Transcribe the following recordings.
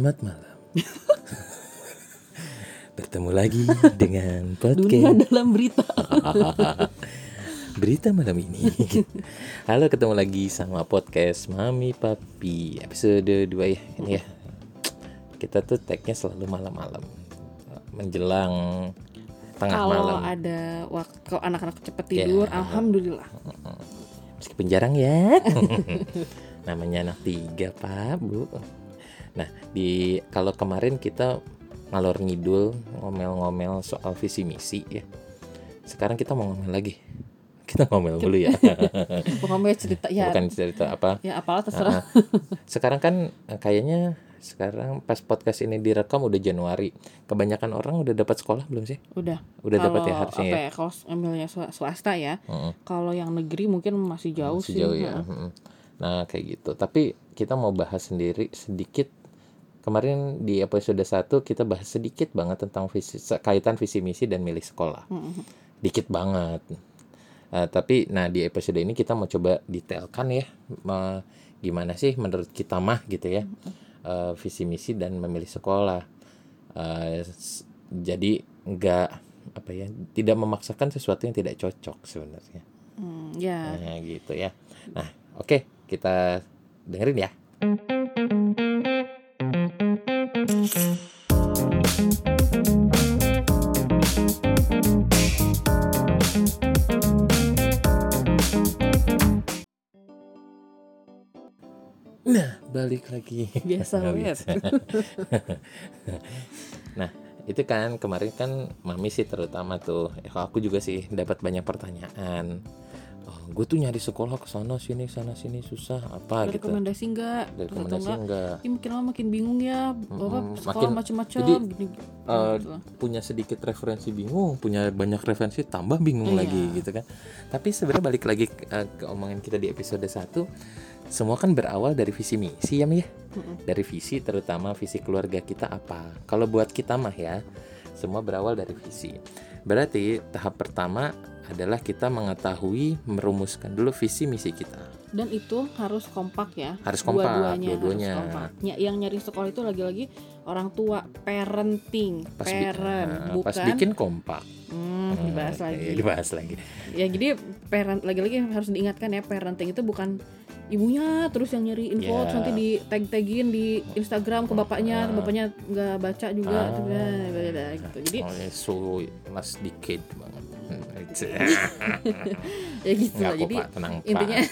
Selamat malam. Bertemu lagi dengan Dunia podcast dalam berita. berita malam ini. Halo, ketemu lagi sama podcast Mami Papi episode 2 ya ini ya. Kita tuh tagnya selalu malam-malam menjelang tengah Kalau malam. ada waktu kalau anak-anak cepet Ya. tidur, alhamdulillah. Meskipun jarang ya. Namanya anak tiga pak bu. Nah di kalau kemarin kita ngalor ngidul ngomel-ngomel soal visi misi ya. Sekarang kita mau ngomel lagi. Kita ngomel dulu ya. Pokoknya cerita ya, Bukan cerita apa. ya apalah terserah. Ah, sekarang kan eh, kayaknya sekarang pas podcast ini direkam udah Januari. Kebanyakan orang udah dapat sekolah belum sih? Udah. Udah dapat ya harusnya apa ya. ya? Kalau ambilnya swa- swasta ya. Mm-mm. Kalau yang negeri mungkin masih jauh Masih sih. jauh ya. Mm-mm. Nah, kayak gitu. Tapi kita mau bahas sendiri sedikit. Kemarin di episode 1 kita bahas sedikit banget tentang visi, kaitan visi misi dan milih sekolah. Mm-mm. Dikit banget. Eh, tapi nah di episode ini kita mau coba detailkan ya me- gimana sih menurut kita mah gitu ya eh, visi misi dan memilih sekolah. S- jadi nggak apa ya tidak memaksakan sesuatu yang tidak cocok sebenarnya. Hmm, ya. Nah, gitu ya. Nah, oke, kita dengerin ya. Nah, balik lagi. Biasa bisa. nah, itu kan kemarin kan mami sih terutama tuh, eh, aku juga sih dapat banyak pertanyaan. Oh, gue tuh nyari sekolah ke sana sini sana sini susah apa gitu. rekomendasi enggak? Rekomendasi enggak? enggak? Ini makin lama makin bingung ya. Bapak Mm-mm, sekolah macam-macam jadi, gini. eh, gitu. punya sedikit referensi bingung, punya banyak referensi tambah bingung Iya. lagi gitu kan. Tapi sebenarnya balik lagi ke, eh, ke omongan kita di episode 1, semua kan berawal dari visi misi ya Mi ya. Dari visi terutama visi keluarga kita apa. Kalau buat kita mah ya, semua berawal dari visi. Berarti tahap pertama adalah kita mengetahui merumuskan dulu visi misi kita. Dan itu harus kompak ya. Harus kompak, Dua-duanya dua-duanya. harus kompak. Ya, yang nyari sekolah itu lagi-lagi orang tua, parenting, Pas, bi- parent, nah, bukan. pas bikin kompak. Hmm, dibahas Hmm, lagi. iya, dibahas lagi. Ya jadi parent lagi-lagi harus diingatkan ya parenting itu bukan ibunya terus yang nyari info terus nanti di tag tagin di Instagram ke bapaknya, Ah. bapaknya nggak baca juga Ah. tuh, beda gitu. Jadi so last decade banget. Hmm, it's- ya gitu Nggak lah. Jadi pak, tenang intinya pak.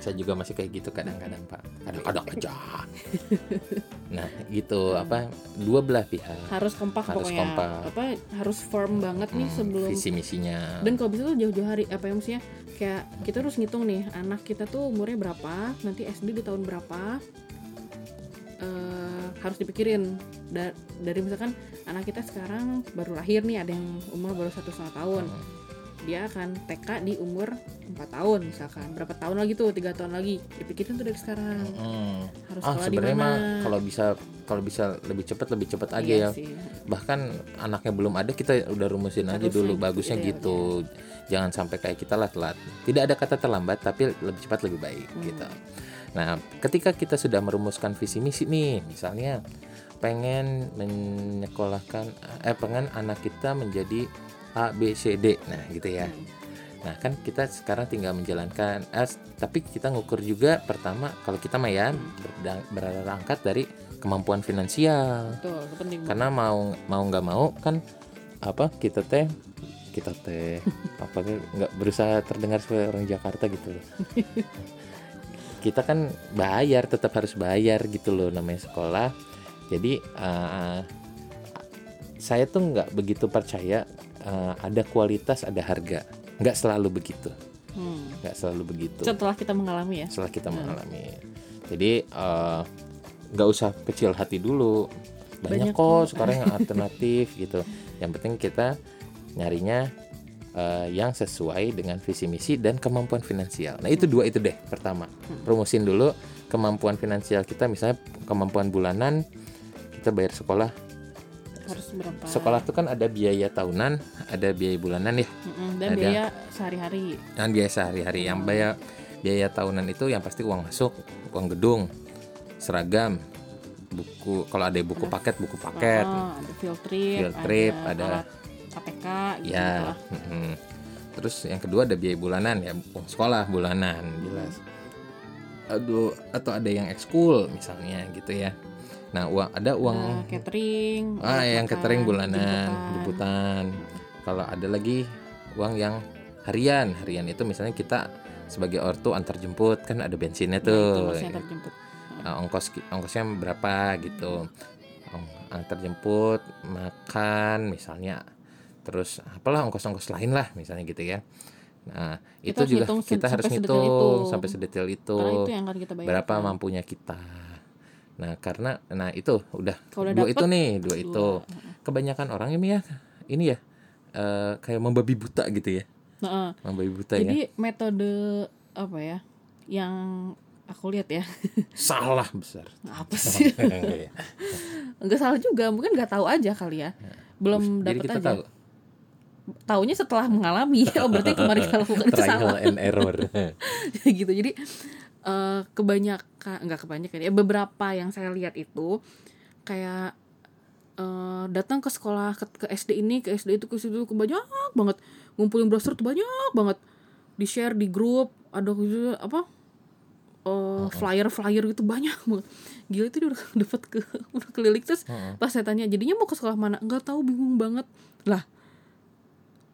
Saya juga masih kayak gitu kadang-kadang pak. Kadang-kadang aja. Nah gitu apa dua belah pihak. harus kompak Harus pokoknya. kompak. Apa harus firm banget nih Hmm, sebelum visi misinya. dan kalau bisa tuh jauh-jauh hari apa ya maksudnya kayak kita harus ngitung nih anak kita tuh umurnya berapa nanti SD di tahun berapa eh harus dipikirin Da- dari misalkan anak kita sekarang baru lahir nih ada yang umur baru satu setengah tahun Hmm. Dia akan TK di umur 4 tahun misalkan berapa tahun lagi tuh tiga tahun lagi dipikirin tuh dari sekarang Hmm. harus Ah sekolah di sebenarnya mana mah kalau bisa kalau bisa lebih cepat lebih cepat aja Iya ya. sih. Bahkan anaknya belum ada kita udah rumusin aja dulu bagusnya iya, gitu. Jangan sampai kayak kita lah telat. Tidak ada kata terlambat tapi lebih cepat lebih baik Hmm. gitu. Nah, ketika kita sudah merumuskan visi misi nih, misalnya pengen menyekolahkan eh pengen anak kita menjadi A B C D. Nah, gitu ya. Hmm. Nah, kan kita sekarang tinggal menjalankan eh, tapi kita ngukur juga pertama kalau kita mah ya berangkat dari kemampuan finansial. betul penting Karena mau mau nggak mau kan apa kita teh kita teh apa nggak berusaha terdengar sebagai orang Jakarta gitu loh. kita kan bayar tetap harus bayar gitu loh namanya sekolah. Jadi eh, saya tuh nggak begitu percaya eh, ada kualitas ada harga. Nggak selalu begitu. Hmm. Nggak selalu begitu setelah kita mengalami ya setelah kita Hmm. mengalami. Jadi eh, nggak usah kecil hati dulu. Banyak, Banyak kok sekarang yang alternatif gitu. Yang penting kita nyarinya eh, yang sesuai dengan visi misi dan kemampuan finansial. Nah itu dua itu deh pertama. Promosin dulu kemampuan finansial kita misalnya kemampuan bulanan kita bayar sekolah. Harus berapa? Sekolah itu kan ada biaya tahunan, ada biaya bulanan ya. Dan Ada. biaya sehari-hari. Dan biaya sehari-hari. Yang biaya biaya tahunan itu yang pasti uang masuk, uang gedung, seragam, buku. Kalau ada buku paket buku paket. Oh, ada field trip, Field trip, ada- alat KPK gitu ya mm-mm. terus yang kedua ada biaya bulanan ya uang sekolah bulanan jelas. Aduh atau ada yang ekskul misalnya gitu ya nah uang ada uang Nah, catering ah yang makan, catering bulanan jemputan. kalau ada lagi uang yang harian harian itu misalnya kita sebagai ortu antar jemput kan ada bensinnya Nah, itu tuh. Uh, ongkos ongkosnya berapa gitu Ong- antar jemput makan misalnya terus apalah ongkos-ongkos lain lah misalnya gitu ya nah Kita itu juga kita harus ngitung itu. sampai sedetail itu Karena itu yang akan kita bayar. berapa mampunya kita nah karena nah itu udah Kalau udah dua dapet, itu nih dua Dua. itu kebanyakan orang ini ya ini ya eh, kayak membabi buta gitu ya. Nah, membabi buta ya. jadi metode apa ya yang aku lihat ya. Salah besar. Apa sih? Enggak ya. nggak salah juga mungkin nggak tahu aja kali ya. Belum jadi dapet kita aja. tahu. Taunya setelah mengalami. Oh berarti kemarin kita lakukan itu trial salah. and error. Gitu jadi eh, kebanyakan nggak kebanyakan ya beberapa yang saya lihat itu kayak eh, datang ke sekolah ke, ke SD ini ke SD itu ke situ ke banyak banget. Ngumpulin browser tuh banyak banget. Di share di grup ada apa flyer flyer gitu banyak banget. Gila itu dia udah dapat ke udah keliling. Terus Heeh. pas saya tanya jadinya mau ke sekolah mana? Nggak tahu bingung banget. Lah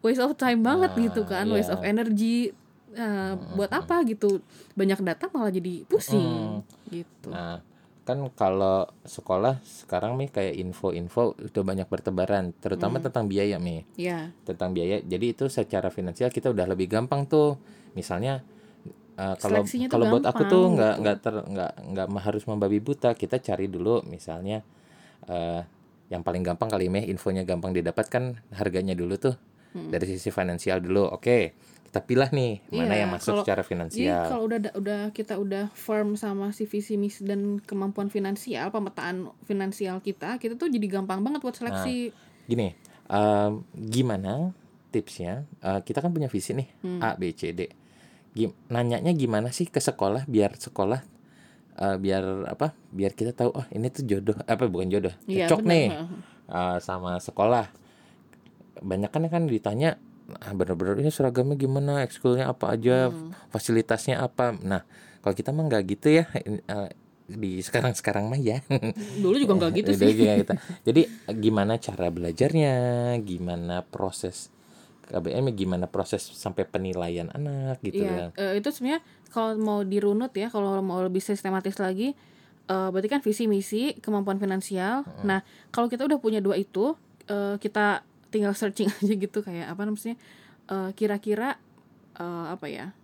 waste of time banget Ah, gitu kan waste iya. of energy Nah, buat apa gitu banyak data malah jadi pusing gitu Nah, kan kalau sekolah sekarang nih kayak info-info udah banyak bertebaran, terutama Hmm. tentang biaya nih, ya tentang biaya. Jadi itu secara finansial kita udah lebih gampang tuh. Misalnya eh, kalau kalau buat aku tuh nggak gitu. nggak ter nggak nggak harus membabi buta. Kita cari dulu misalnya eh yang paling gampang kali meh infonya gampang didapatkan harganya dulu tuh Hmm. dari sisi finansial dulu. Oke, kita pilih nih mana Iya, yang masuk kalau- secara jadi finansial. kalau udah da- udah kita udah firm sama si visi misi dan kemampuan finansial pemetaan finansial kita kita tuh jadi gampang banget buat seleksi Gini, em, gimana tipsnya? Eh, kita kan punya visi nih Hmm. A, B, C, D. Gim- nanyanya gimana sih ke sekolah biar sekolah eh, biar apa? Biar kita tahu oh ini tuh jodoh apa bukan jodoh Iya, cocok benar. nih eh, sama sekolah. Banyak kan kan ditanya ah, bener-bener ini seragamnya gimana, ekskulnya apa aja, Hmm. fasilitasnya apa. Nah, kalau kita mah nggak gitu ya. eh, di sekarang-sekarang mah ya. dulu juga nggak gitu sih kayak gitu. Jadi gimana cara belajarnya, gimana proses KBM, gimana proses sampai penilaian anak gitu Iya, kan. eh, itu sebenarnya kalau mau dirunut ya, kalau mau lebih sistematis lagi, eh, berarti kan visi misi, kemampuan finansial. Nah, kalau kita udah punya dua itu, eh, kita tinggal searching aja gitu kayak apa namanya? eh, kira-kira eh, apa ya?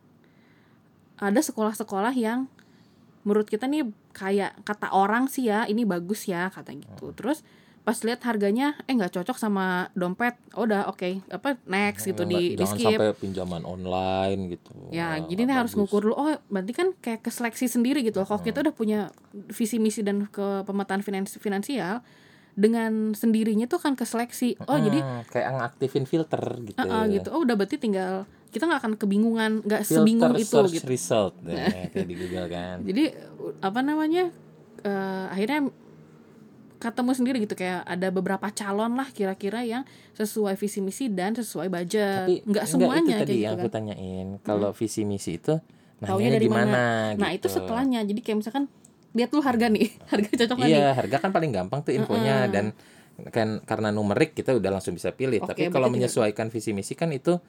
Ada sekolah-sekolah yang menurut kita nih kayak kata orang sih ya, ini bagus ya kata gitu. Terus pas lihat harganya eh nggak cocok sama dompet, oh, udah oke, apa next gitu di di jangan skip. sampai pinjaman online gitu. Ya, jadi ini harus ngukur dulu. Oh, berarti kan kayak ke seleksi sendiri gitu loh. Kalau kita udah punya visi misi dan ke pemetaan finans finansial dengan sendirinya tuh kan ke seleksi. Oh, jadi Hmm, kayak ngaktifin filter gitu. ah, ah, gitu. Oh, udah berarti tinggal kita nggak akan kebingungan, nggak sebingung itu search gitu. result nah, kayak di Google kan. Jadi apa namanya? eh, akhirnya ketemu sendiri gitu kayak ada beberapa calon lah kira-kira yang sesuai visi misi dan sesuai budget. Tapi nggak enggak, semuanya itu tadi kayak yang gitu aku kan. tanyain. Kalau visi misi itu nanyanya dari gimana mana? Nah, itu gitu. setelahnya. Jadi kayak misalkan lihat dulu harga nih, harga cocok nggak nih? Iya, harga kan paling gampang tuh infonya dan kan karena numerik kita udah langsung bisa pilih. Oke, Tapi kalau menyesuaikan visi misi kan itu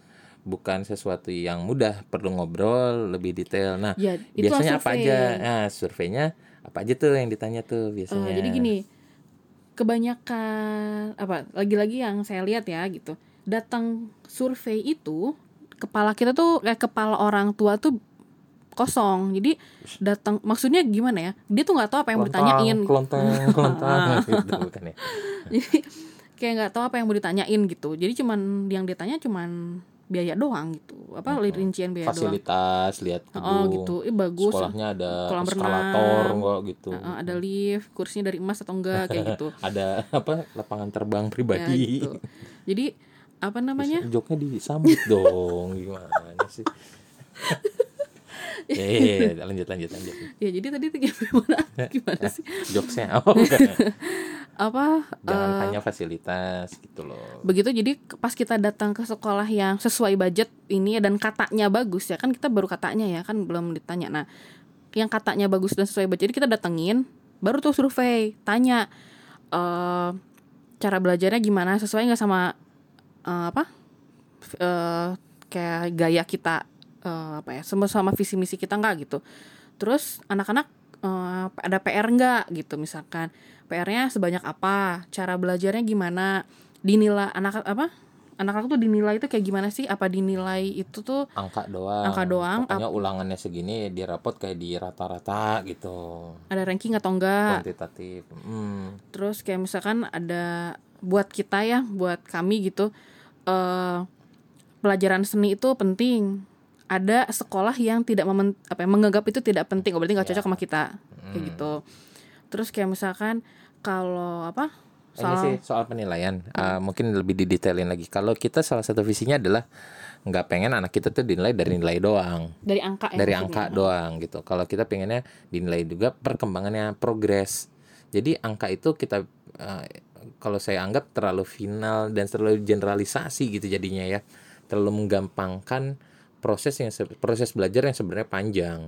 bukan sesuatu yang mudah, perlu ngobrol lebih detail. Nah, Ya, biasanya apa survei. aja? Nah, surveinya apa aja tuh yang ditanya tuh Eh, biasanya? jadi gini, kebanyakan apa? Lagi-lagi yang saya lihat ya gitu. Datang survei itu kepala kita tuh kayak kepala orang tua tuh kosong. Jadi datang maksudnya gimana ya? Dia tuh nggak tahu apa yang mau ditanyain. Kelontang, kelontang gitu kan ya. Jadi kayak nggak tahu apa yang mau ditanyain gitu. Jadi cuman yang ditanya cuman biaya doang gitu. Apa rincian biaya doang. Fasilitas, lihat Oh gedung. gitu. Eh bagus. Sekolahnya ada Kolam eskalator enggak gitu. Heeh, ada lift, kursinya dari emas atau enggak kayak gitu. Ada apa? Lapangan terbang ya, pribadi. gitu. Jadi apa namanya? Joknya disambut dong gimana sih Eh, lanjut lanjut lanjut. ya jadi tadi tuh gimana? Gimana sih? Jokesnya? Oh, apa jangan eh, hanya fasilitas gitu loh. begitu jadi pas kita datang ke sekolah yang sesuai budget ini dan katanya bagus ya kan kita baru katanya ya kan belum ditanya. Nah yang katanya bagus dan sesuai budget jadi kita datengin baru tuh survei tanya eh cara belajarnya gimana sesuai nggak sama eh, apa eh, kayak gaya kita eh, apa ya sama sama visi misi kita nggak gitu terus anak-anak eh, ada PR nggak gitu misalkan PR-nya sebanyak apa cara belajarnya gimana dinilai anak apa anak-anak tuh dinilai itu kayak gimana sih apa dinilai itu tuh Angka doang. Angka doang, Pokoknya ulangannya segini di rapot kayak di rata-rata gitu. ada ranking atau enggak Kuantitatif. Hmm. terus kayak misalkan ada buat kita ya buat kami gitu eh pelajaran seni itu penting ada sekolah yang tidak memen, apa ya, menganggap itu tidak penting oh, berarti nggak cocok sama kita kayak gitu terus kayak misalkan kalau apa Ini sih soal penilaian. Uh, mungkin lebih didetailin lagi. Kalau kita salah satu visinya adalah nggak pengen anak kita tuh dinilai dari nilai doang, dari angka ya dari angka doang gitu. Kalau kita pengennya dinilai juga perkembangannya progres. Jadi angka itu kita uh, kalau saya anggap terlalu final dan terlalu generalisasi gitu jadinya ya. Terlalu menggampangkan proses yang se- proses belajar yang sebenarnya panjang.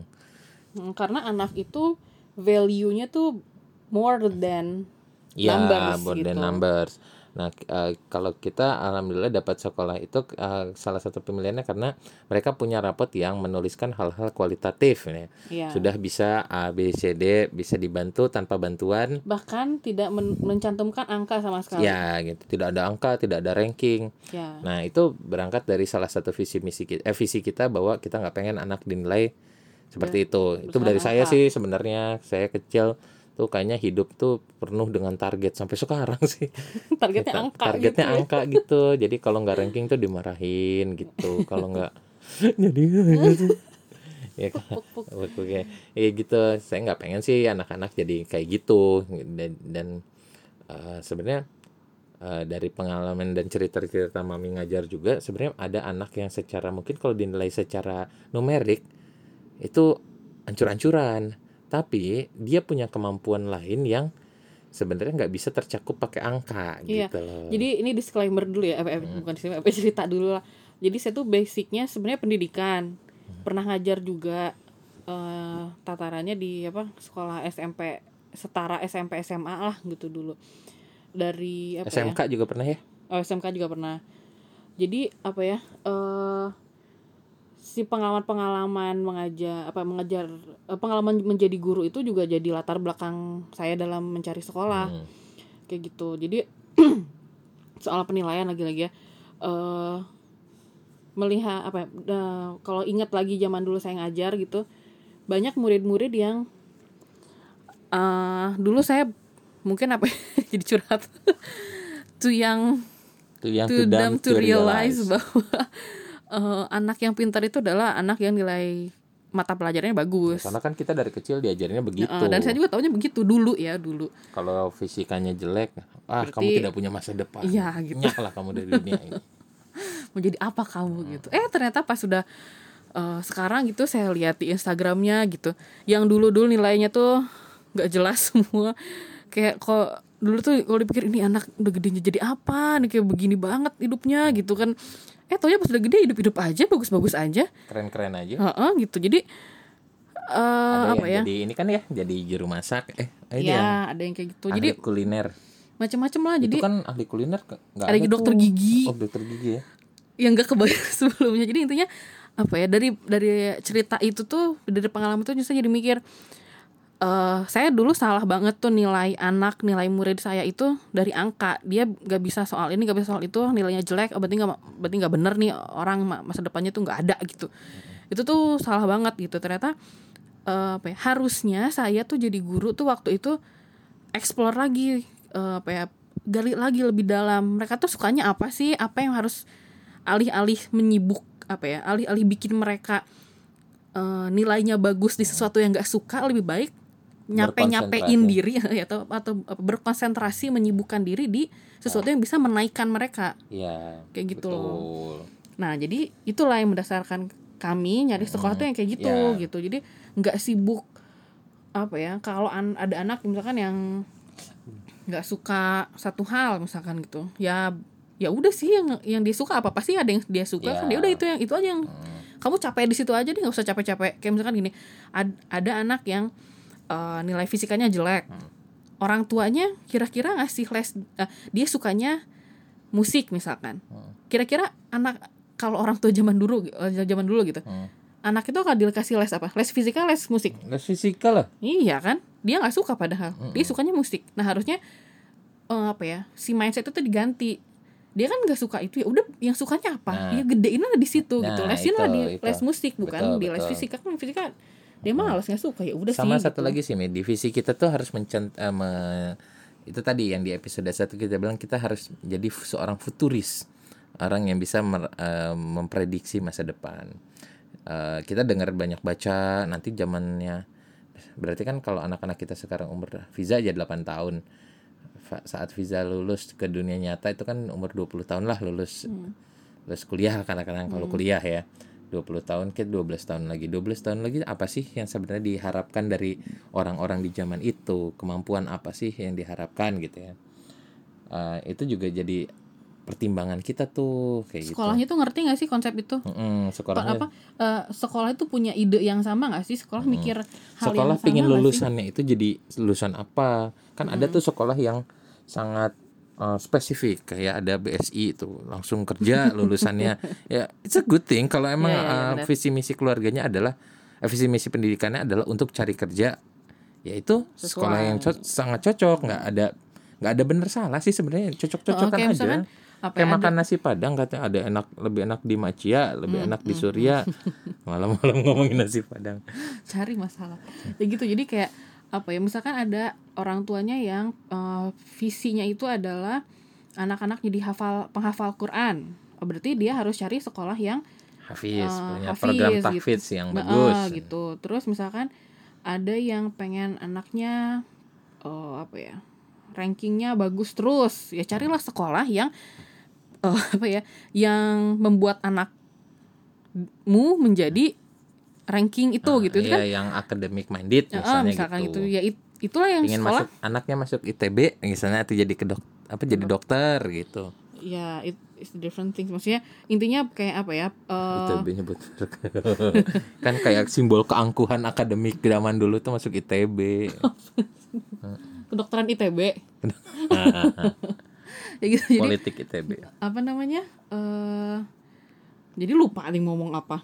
Hmm, karena anak itu value-nya tuh more than Ya, numbers more than gitu. numbers. Nah, eh, kalau kita alhamdulillah dapat sekolah itu eh, salah satu pemilihannya karena mereka punya rapot yang menuliskan hal-hal kualitatif ya. Iya. Sudah bisa A B C D bisa dibantu tanpa bantuan. bahkan tidak men- mencantumkan angka sama sekali Ya, gitu. Tidak ada angka, tidak ada ranking. Ya. Nah, itu berangkat dari salah satu visi misi kita, eh, visi kita bahwa kita nggak pengen anak dinilai seperti itu. Itu berdasarkan dari saya sih sebenarnya. Saya kecil tuh kayaknya hidup tuh penuh dengan target sampai sekarang sih. targetnya Ta- angka targetnya gitu ya. angka gitu. Jadi kalau nggak ranking tuh dimarahin gitu. Kalau nggak jadi ya kan? Oke oke. Ya gitu. Saya nggak pengen sih anak-anak jadi kayak gitu. Dan, dan eh, sebenarnya eh, dari pengalaman dan cerita-cerita mami ngajar juga sebenarnya ada anak yang secara mungkin kalau dinilai secara numerik itu ancur-ancuran tapi dia punya kemampuan lain yang sebenarnya nggak bisa tercakup pakai angka Iya, gitu loh. Jadi ini disclaimer dulu ya, eh, eh, bukan disclaimer, apa cerita dulu lah. Jadi saya tuh basicnya sebenarnya pendidikan, pernah ngajar juga eh tatarannya di apa sekolah SMP setara SMP SMA lah gitu dulu. Dari apa ya? SMK juga pernah ya? Oh SMK juga pernah. Jadi apa ya? eh si pengalaman-pengalaman mengajar apa mengajar eh, pengalaman menjadi guru itu juga jadi latar belakang saya dalam mencari sekolah. Hmm. kayak gitu. Jadi soal penilaian lagi-lagi ya. Eh melihat apa eh, kalau ingat lagi zaman dulu saya ngajar gitu banyak murid-murid yang eh dulu saya mungkin apa ya, jadi curhat. Tuh yang Itu yang to them to realize bahwa eh, anak yang pintar itu adalah anak yang nilai mata pelajarannya bagus. Karena kan kita dari kecil diajarinnya begitu. Eh, dan saya juga taunya begitu dulu ya dulu. Kalau fisikanya jelek, ah Berarti- kamu tidak punya masa depan. Iya, gitu. Nyaklah kamu dari dunia ini. Mau jadi apa kamu gitu. Eh ternyata pas sudah eh, sekarang gitu saya lihat di Instagramnya gitu, yang dulu dulu nilainya tuh nggak jelas semua. Kayak kok dulu tuh kalau dipikir ini anak udah gedenya jadi apa nih kayak begini banget hidupnya gitu kan. Eh taunya pas udah gede hidup-hidup aja bagus-bagus aja. Keren-keren aja. Heeh, gitu. Jadi eh Ada apa ya? yang jadi ini kan ya, jadi juru masak. Eh, ini yang Ya, ada yang kayak gitu. ahli Jadi kuliner. macam-macam lah. Jadi itu kan ahli kuliner ke- nggak ada dokter tuh. gigi. Oh, dokter gigi ya. yang gak kebayang sebelumnya. Jadi intinya apa ya? Dari dari cerita itu tuh, dari pengalaman itu saya jadi mikir eh saya dulu salah banget tuh nilai anak, nilai murid saya itu dari angka. Dia gak bisa soal ini, gak bisa soal itu, nilainya jelek, oh, berarti nggak berarti nggak bener nih orang ma- masa depannya tuh nggak ada gitu. Itu tuh salah banget gitu. Ternyata eh, apa ya? Harusnya saya tuh jadi guru tuh waktu itu explore lagi eh, apa ya? gali lagi lebih dalam. Mereka tuh sukanya apa sih? Apa yang harus alih-alih menyibuk apa ya? Alih-alih bikin mereka eh, nilainya bagus di sesuatu yang gak suka lebih baik nyape nyapein diri ya, atau atau berkonsentrasi menyibukkan diri di sesuatu yang bisa menaikkan mereka Iya. kayak gitu loh. Betul. Nah jadi itulah yang mendasarkan kami nyari sekolah tuh yang kayak gitu Ya. gitu jadi nggak sibuk apa ya kalau an- ada anak misalkan yang nggak suka satu hal misalkan gitu ya ya udah sih yang yang dia suka apa pasti ada yang dia suka kan Ya. ya udah itu yang itu aja yang kamu capek di situ aja deh nggak usah capek-capek kayak misalkan gini ad- ada anak yang eh, nilai fisikanya jelek orang tuanya kira-kira ngasih les eh, dia sukanya musik misalkan kira-kira anak kalau orang tua zaman dulu eh, zaman dulu gitu Hmm. anak itu akan dikasih les apa les fisika les musik Les fisika lah. Iya kan, dia nggak suka padahal, dia sukanya musik. Nah harusnya eh, apa ya, si mindset itu tuh diganti. Dia kan nggak suka itu ya, udah yang sukanya apa? Nah. ya gedein lah di situ gitu, Nah, lesin lah itu, di itu. les musik bukan Betul, di les betul. fisika kan fisika dia malas nggak suka ya udah Sama sih. satu gitu. lagi sih, Mi, divisi kita tuh harus mencent eh, me- itu tadi yang di episode satu kita bilang kita harus jadi seorang futuris, orang yang bisa mer- eh, memprediksi masa depan. Eh, kita dengar banyak baca nanti zamannya berarti kan kalau anak-anak kita sekarang umur Viza aja 8 tahun Fa- saat Viza lulus ke dunia nyata itu kan umur 20 tahun lah lulus lulus kuliah kadang-kadang kalau kuliah ya 20 tahun ke 12 tahun lagi. 12 tahun lagi apa sih yang sebenarnya diharapkan dari orang-orang di zaman itu? Kemampuan apa sih yang diharapkan gitu ya? Eh, itu juga jadi pertimbangan kita tuh kayak gitu. Sekolahnya tuh ngerti nggak sih konsep itu? Apa, sekolahnya apa eh, sekolah itu punya ide yang sama nggak sih? Sekolah mikir hal sekolah yang sama pingin sih? lulusannya itu jadi lulusan apa? Kan ada tuh sekolah yang sangat uh, spesifik kayak ada BSI itu langsung kerja lulusannya. Ya it's a good thing kalau emang Iya, iya, uh, visi misi keluarganya adalah eh, visi misi pendidikannya adalah untuk cari kerja ya itu sekolah yang co- sangat cocok. Nggak ada nggak ada bener salah sih sebenarnya. Cocok-cocokan kayak aja. misalkan apa kayak ya, makan nasi padang katanya ada enak lebih enak di Macia lebih enak di Surya. Malam-malam ngomongin nasi padang. Cari masalah. Ya gitu jadi kayak apa ya misalkan ada orang tuanya yang eh, visinya itu adalah anak-anak jadi hafal penghafal Quran. Oh, berarti dia harus cari sekolah yang Hafiz eh, punya hafiz program gitu. tahfiz yang Nah, bagus. eh, gitu. Terus misalkan ada yang pengen anaknya eh, apa ya rankingnya bagus terus ya carilah sekolah yang eh, apa ya yang membuat anakmu menjadi ranking itu gitu itu Iya, kan yang academic minded Ya, misalnya misalkan gitu. gitu. ya it- itulah yang Ingin sekolah masuk anaknya masuk ITB misalnya atau jadi ke dok apa jadi dokter gitu. ya it, it's different things maksudnya intinya kayak apa ya eh, ITB nyebut. kan kayak simbol keangkuhan akademik zaman dulu tuh masuk ITB. kedokteran ITB ya gitu jadi Politik ITB. apa namanya eh jadi lupa nih ngomong apa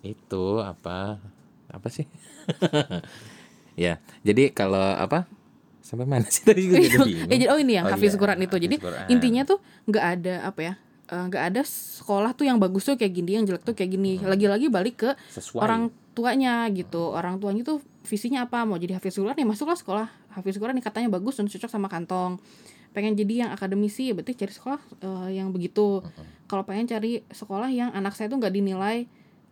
Itu apa? Apa sih? ya, jadi kalau apa? Sampai mana sih tadi gue jadi oh ini yang Oh, Hafiz iya, Quran itu jadi Quran. intinya tuh nggak ada apa ya eh, nggak ada sekolah tuh yang bagus tuh kayak gini yang jelek tuh kayak gini lagi-lagi balik ke Sesuai. orang tuanya gitu orang tuanya tuh visinya apa mau jadi hafiz Quran ya masuklah sekolah hafiz Quran yang katanya bagus dan cocok sama kantong pengen jadi yang akademisi ya berarti cari sekolah eh, yang begitu kalau pengen cari sekolah yang anak saya tuh nggak dinilai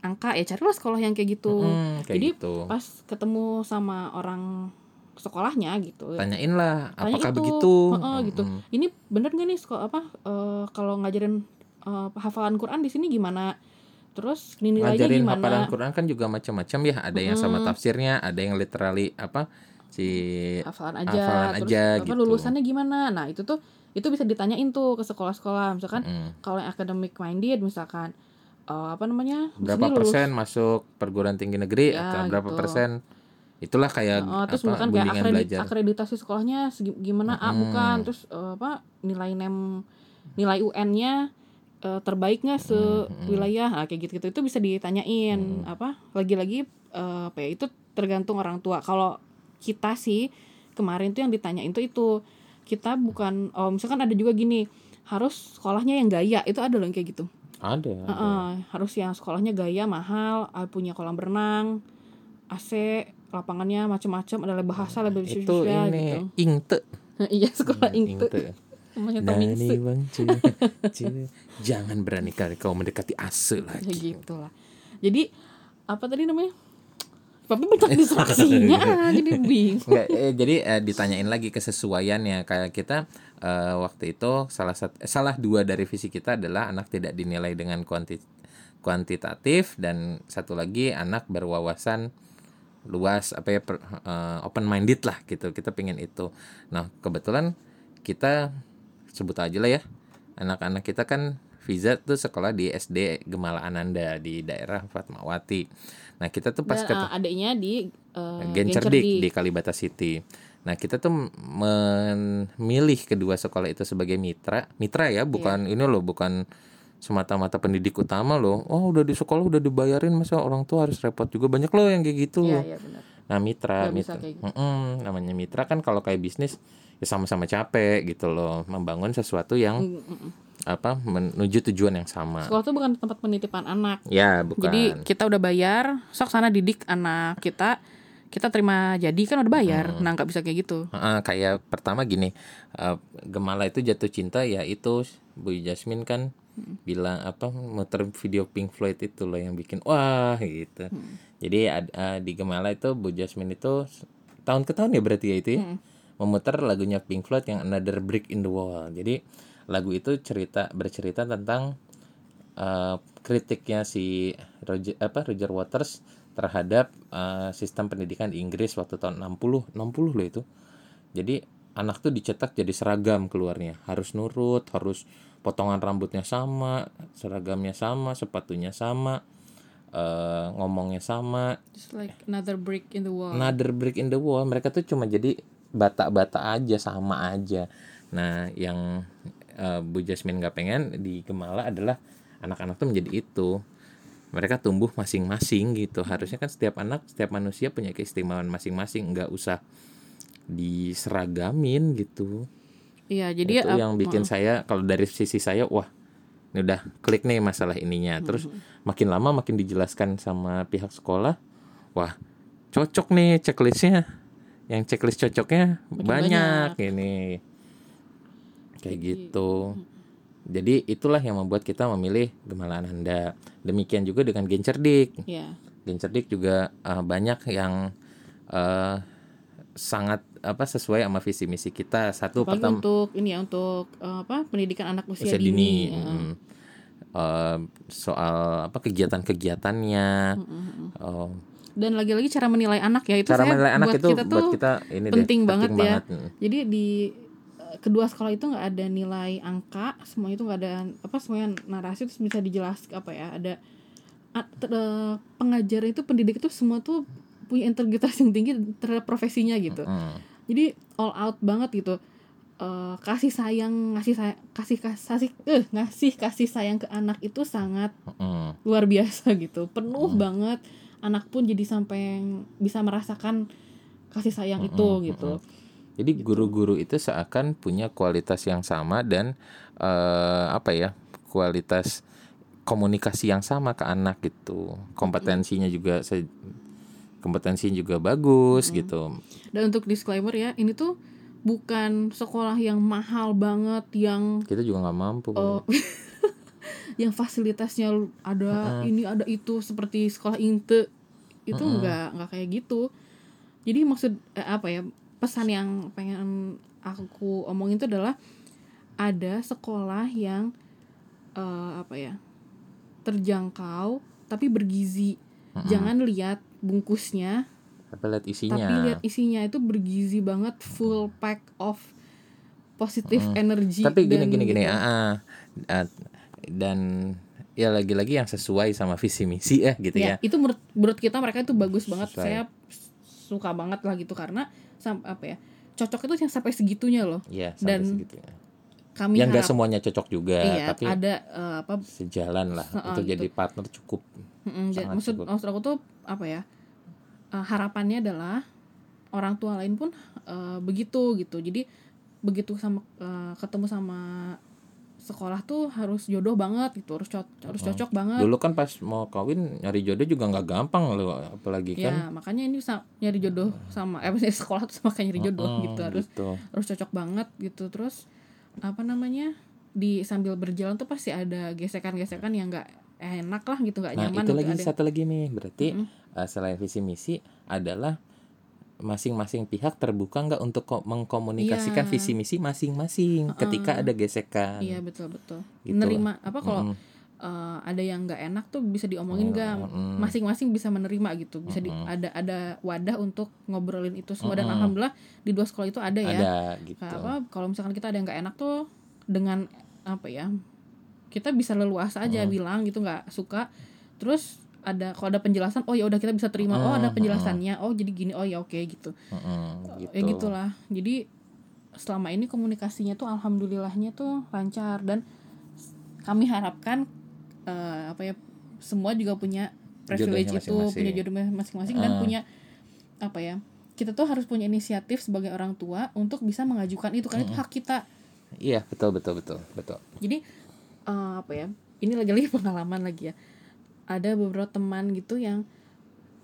angka ya carilah sekolah yang kayak gitu Hmm, kayak jadi gitu. pas ketemu sama orang sekolahnya gitu Tanyain lah, Tanya apakah itu, begitu? heeh, gitu Mm-mm. ini bener gak nih sekolah apa eh, kalau ngajarin eh, hafalan Quran di sini gimana terus nilainya ngajarin gimana hafalan Quran kan juga macam-macam ya ada yang sama tafsirnya ada yang literally apa si hafalan aja hafalan terus aja apa, gitu. lulusannya gimana nah itu tuh itu bisa ditanyain tuh ke sekolah-sekolah misalkan Mm. kalau yang academic minded misalkan eh, apa namanya? Berapa lulus- persen masuk perguruan tinggi negeri Ya, atau berapa gitu. persen? Itulah kayak Oh, terus apa misalkan kayak akredit- belajar. akreditasi sekolahnya gimana A bukan? Terus eh, apa nilai nem nilai UN-nya eh, terbaik nggak se wilayah? Nah, kayak gitu gitu itu bisa ditanyain apa? Lagi-lagi eh, apa ya itu tergantung orang tua. Kalau kita sih kemarin tuh yang ditanyain tuh itu kita bukan oh misalkan ada juga gini harus sekolahnya yang gaya itu ada loh yang kayak gitu ada, ada. Heeh, harus yang sekolahnya gaya mahal ah, punya kolam renang AC lapangannya macam-macam ada bahasa lebih itu gitu. ini ingte. Iya sekolah ingte. Namanya Nani bang Cie, Cie. jangan berani kali kau mendekati ase ya lagi. Gitu lah jadi apa tadi namanya tapi banyak distraksinya ah, jadi bingung. Nggak, eh, jadi eh, ditanyain lagi kesesuaiannya. Kayak kita eh, waktu itu salah satu eh, salah dua dari visi kita adalah anak tidak dinilai dengan kuanti kuantitatif dan satu lagi anak berwawasan luas apa ya open minded lah gitu. Kita pengen itu. Nah kebetulan kita sebut aja lah ya anak-anak kita kan Fiza tuh sekolah di SD Gemala Ananda di daerah Fatmawati. Nah kita tuh pas Dan, ketemu uh, adiknya di uh, Gencerdik di Kalibata City. Nah kita tuh memilih kedua sekolah itu sebagai mitra, mitra ya, bukan ini loh, bukan semata-mata pendidik utama loh. Oh udah di sekolah udah dibayarin masa orang tua harus repot juga banyak loh yang kayak gitu. Iya, iya benar. Nah mitra, mitra, gitu. Mm-mm, namanya mitra kan kalau kayak bisnis ya sama-sama capek gitu loh, membangun sesuatu yang. Apa menuju tujuan yang sama. Sekolah tuh bukan tempat penitipan anak. Ya bukan. Jadi kita udah bayar, sok sana didik anak kita. Kita terima jadi kan udah bayar. Hmm. Nah, nggak bisa kayak gitu. Heeh, kayak pertama gini, eh, Gemala itu jatuh cinta ya itu Bu Jasmine kan bilang apa muter video Pink Floyd itu loh yang bikin wah gitu. Jadi ad- eh, di Gemala itu Bu Jasmine itu tahun ke tahun ya berarti ya itu ya memutar lagunya Pink Floyd yang Another Brick in the Wall. Jadi lagu itu cerita bercerita tentang eh, kritiknya si Roger apa Roger Waters terhadap eh, sistem pendidikan di Inggris waktu tahun 60 60 loh itu. Jadi anak tuh dicetak jadi seragam keluarnya, harus nurut, harus potongan rambutnya sama, seragamnya sama, sepatunya sama, eh, ngomongnya sama, Just like another brick in the wall. another brick in the wall mereka tuh cuma jadi bata-bata aja sama aja nah yang eh, Bu Jasmine nggak pengen di Gemala adalah anak-anak tuh menjadi itu. Mereka tumbuh masing-masing gitu. Harusnya kan setiap anak setiap manusia punya keistimewaan masing-masing. Nggak usah diseragamin gitu. Iya, jadi itu ap- yang bikin saya kalau dari sisi saya wah ini udah klik nih masalah ininya. Terus makin lama makin dijelaskan sama pihak sekolah wah cocok nih checklistnya. Yang checklist cocoknya Makin banyak, ini kayak gitu jadi itulah yang membuat kita memilih Gemala Ananda demikian juga dengan Gencerdik Iya. Gencerdik juga eh, banyak yang eh, sangat apa sesuai sama visi misi kita satu pertama untuk ini ya untuk eh, apa pendidikan anak usia, usia dini. dini, ya. mm. Eh, soal apa kegiatan-kegiatannya eh, Dan lagi-lagi cara menilai anak ya itu cara saya menilai anak buat itu kita tuh buat kita ini penting deh, banget ya. Mm. Jadi di kedua sekolah itu nggak ada nilai angka, semuanya itu nggak ada apa semuanya narasi terus bisa dijelaskan apa ya ada eh, pengajar itu pendidik itu semua tuh punya integritas yang tinggi terhadap profesinya gitu. Mm. Jadi all out banget gitu. Eh, kasih sayang ngasih say- kasih kasih eh, ngasih kasih sayang ke anak itu sangat Mm. luar biasa gitu penuh Hmm. banget anak pun jadi sampai bisa merasakan kasih sayang itu Mm-mm, gitu Jadi guru-guru itu seakan punya kualitas yang sama dan eh, apa ya kualitas komunikasi yang sama ke anak gitu. Kompetensinya juga kompetensinya juga bagus gitu. dan untuk disclaimer ya ini tuh bukan sekolah yang mahal banget yang Kita juga nggak mampu. eh, yang fasilitasnya ada ini ada itu seperti sekolah inte. Itu nggak nggak kayak gitu. Jadi maksud eh, apa ya pesan yang pengen aku omongin itu adalah ada sekolah yang eh, apa ya terjangkau tapi bergizi jangan lihat bungkusnya Tapi lihat isinya. tapi lihat isinya itu bergizi banget full pack of positive energy Tapi gini dan gini gini, gitu. ah. Ah, dan ya lagi-lagi yang sesuai sama visi misi ya gitu ya, ya. itu menurut menurut kita mereka itu bagus banget Sesuai. saya suka banget lah gitu karena sam apa ya cocok itu yang sampai segitunya loh Iya, sampai Dan segitu. ya. kami Yang nggak semuanya cocok juga, iya tapi ada eh, apa sejalan lah Heeh, untuk gitu. jadi partner cukup. mm, Sangat maksud cukup. maksud aku tuh apa ya eh, harapannya adalah orang tua lain pun eh, begitu gitu jadi begitu sama eh, ketemu sama sekolah tuh harus jodoh banget gitu harus co- harus cocok banget Dulu kan pas mau kawin nyari jodoh juga nggak gampang loh, apalagi ya kan. makanya ini nyari jodoh sama eh maksudnya sekolah tuh sama kayak nyari jodoh Mm, gitu harus gitu. harus cocok banget gitu terus apa namanya di sambil berjalan tuh pasti ada gesekan-gesekan yang nggak enak lah gitu nggak Nah nyaman itu gitu, lagi ada- satu lagi nih, berarti Mm-mm. eh, selain visi misi adalah masing-masing pihak terbuka nggak untuk ko- mengkomunikasikan Iya. visi misi masing-masing ketika ada gesekan. iya betul betul Gitu nerima apa kalau Mm-mm. eh, ada yang nggak enak tuh bisa diomongin nggak Mm-mm. masing-masing bisa menerima gitu bisa di Mm-mm. ada ada wadah untuk ngobrolin itu semua dan Mm-mm. alhamdulillah di dua sekolah itu ada ya ada gitu apa kalau misalkan kita ada yang nggak enak tuh dengan apa ya kita bisa leluasa aja Hmm. bilang gitu nggak suka terus ada kalau ada penjelasan oh ya udah kita bisa terima. Oh ada Hmm, penjelasannya. Oh jadi gini. Oh ya oke gitu. Mm-mm, gitu. ya gitulah. Jadi selama ini komunikasinya tuh alhamdulillahnya tuh lancar. Dan kami harapkan eh, apa ya semua juga punya privilege Jodohnya itu masing-masing. punya jodoh masing-masing dan Ah. punya apa ya kita tuh harus punya inisiatif sebagai orang tua untuk bisa mengajukan itu. Kan itu hak kita. Iya betul betul betul betul. Jadi eh, apa ya ini lagi-lagi pengalaman lagi ya ada beberapa teman gitu yang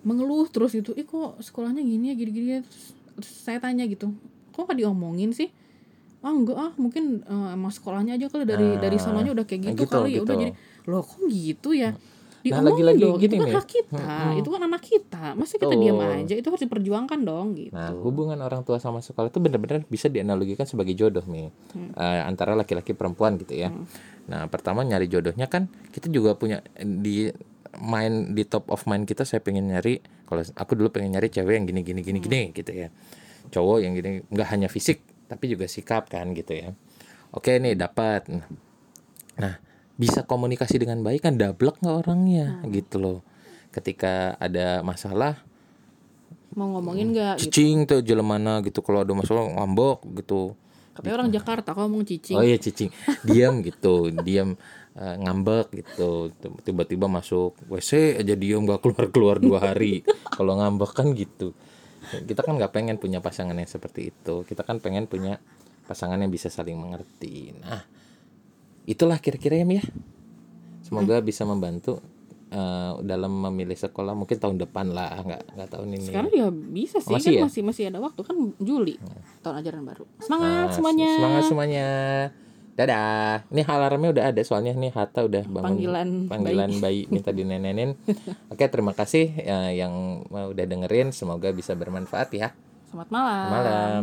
mengeluh terus gitu ih kok sekolahnya gini ya gini-gini ya?" terus, terus saya tanya gitu kok gak diomongin sih ah enggak ah mungkin eh, emang sekolahnya aja kali dari Nah, dari sononya udah kayak gitu, gitu, kali ya udah gitu. jadi loh kok gitu ya Nah, diomongin lagi-lagi dong gini itu kan nih. hak kita Mm-mm. itu kan anak kita masa kita diam aja itu harus diperjuangkan dong gitu Nah, hubungan orang tua sama sekolah itu benar-benar bisa dianalogikan sebagai jodoh nih Eh, antara laki-laki perempuan gitu ya. Nah, pertama nyari jodohnya kan kita juga punya di main di top of mind kita saya pengen nyari kalau aku dulu pengen nyari cewek yang gini gini gini gini gitu ya. Cowok yang gini nggak hanya fisik tapi juga sikap kan gitu ya. Oke nih dapat. Nah, bisa komunikasi dengan baik kan dablek nggak orangnya gitu loh. Ketika ada masalah mau ngomongin nggak gitu? cicing tuh jelemana gitu. Kalau ada masalah ngambek gitu. Katanya orang Jakarta ngomong cicing. Oh iya cicing. Diam gitu. Diam eh, ngambek gitu. Tiba-tiba masuk WC aja diam gak keluar keluar dua hari. Kalau ngambek kan gitu. Kita kan nggak pengen punya pasangan yang seperti itu. Kita kan pengen punya pasangan yang bisa saling mengerti. Nah itulah kira-kira ya Mia semoga bisa membantu eh, dalam memilih sekolah mungkin tahun depan lah. Nggak nggak tahun ini Sekarang juga bisa sih Masih kan ya? masih masih ada waktu. Kan Juli tahun ajaran baru. Semangat Nah, semuanya. Semangat semuanya. Dadah. Ini alarmnya udah ada soalnya nih Hatta udah bangun Panggilan panggilan bayi, minta dinenenin. Oke, terima kasih ya, yang udah dengerin. Semoga bisa bermanfaat ya. Selamat malam. Malam.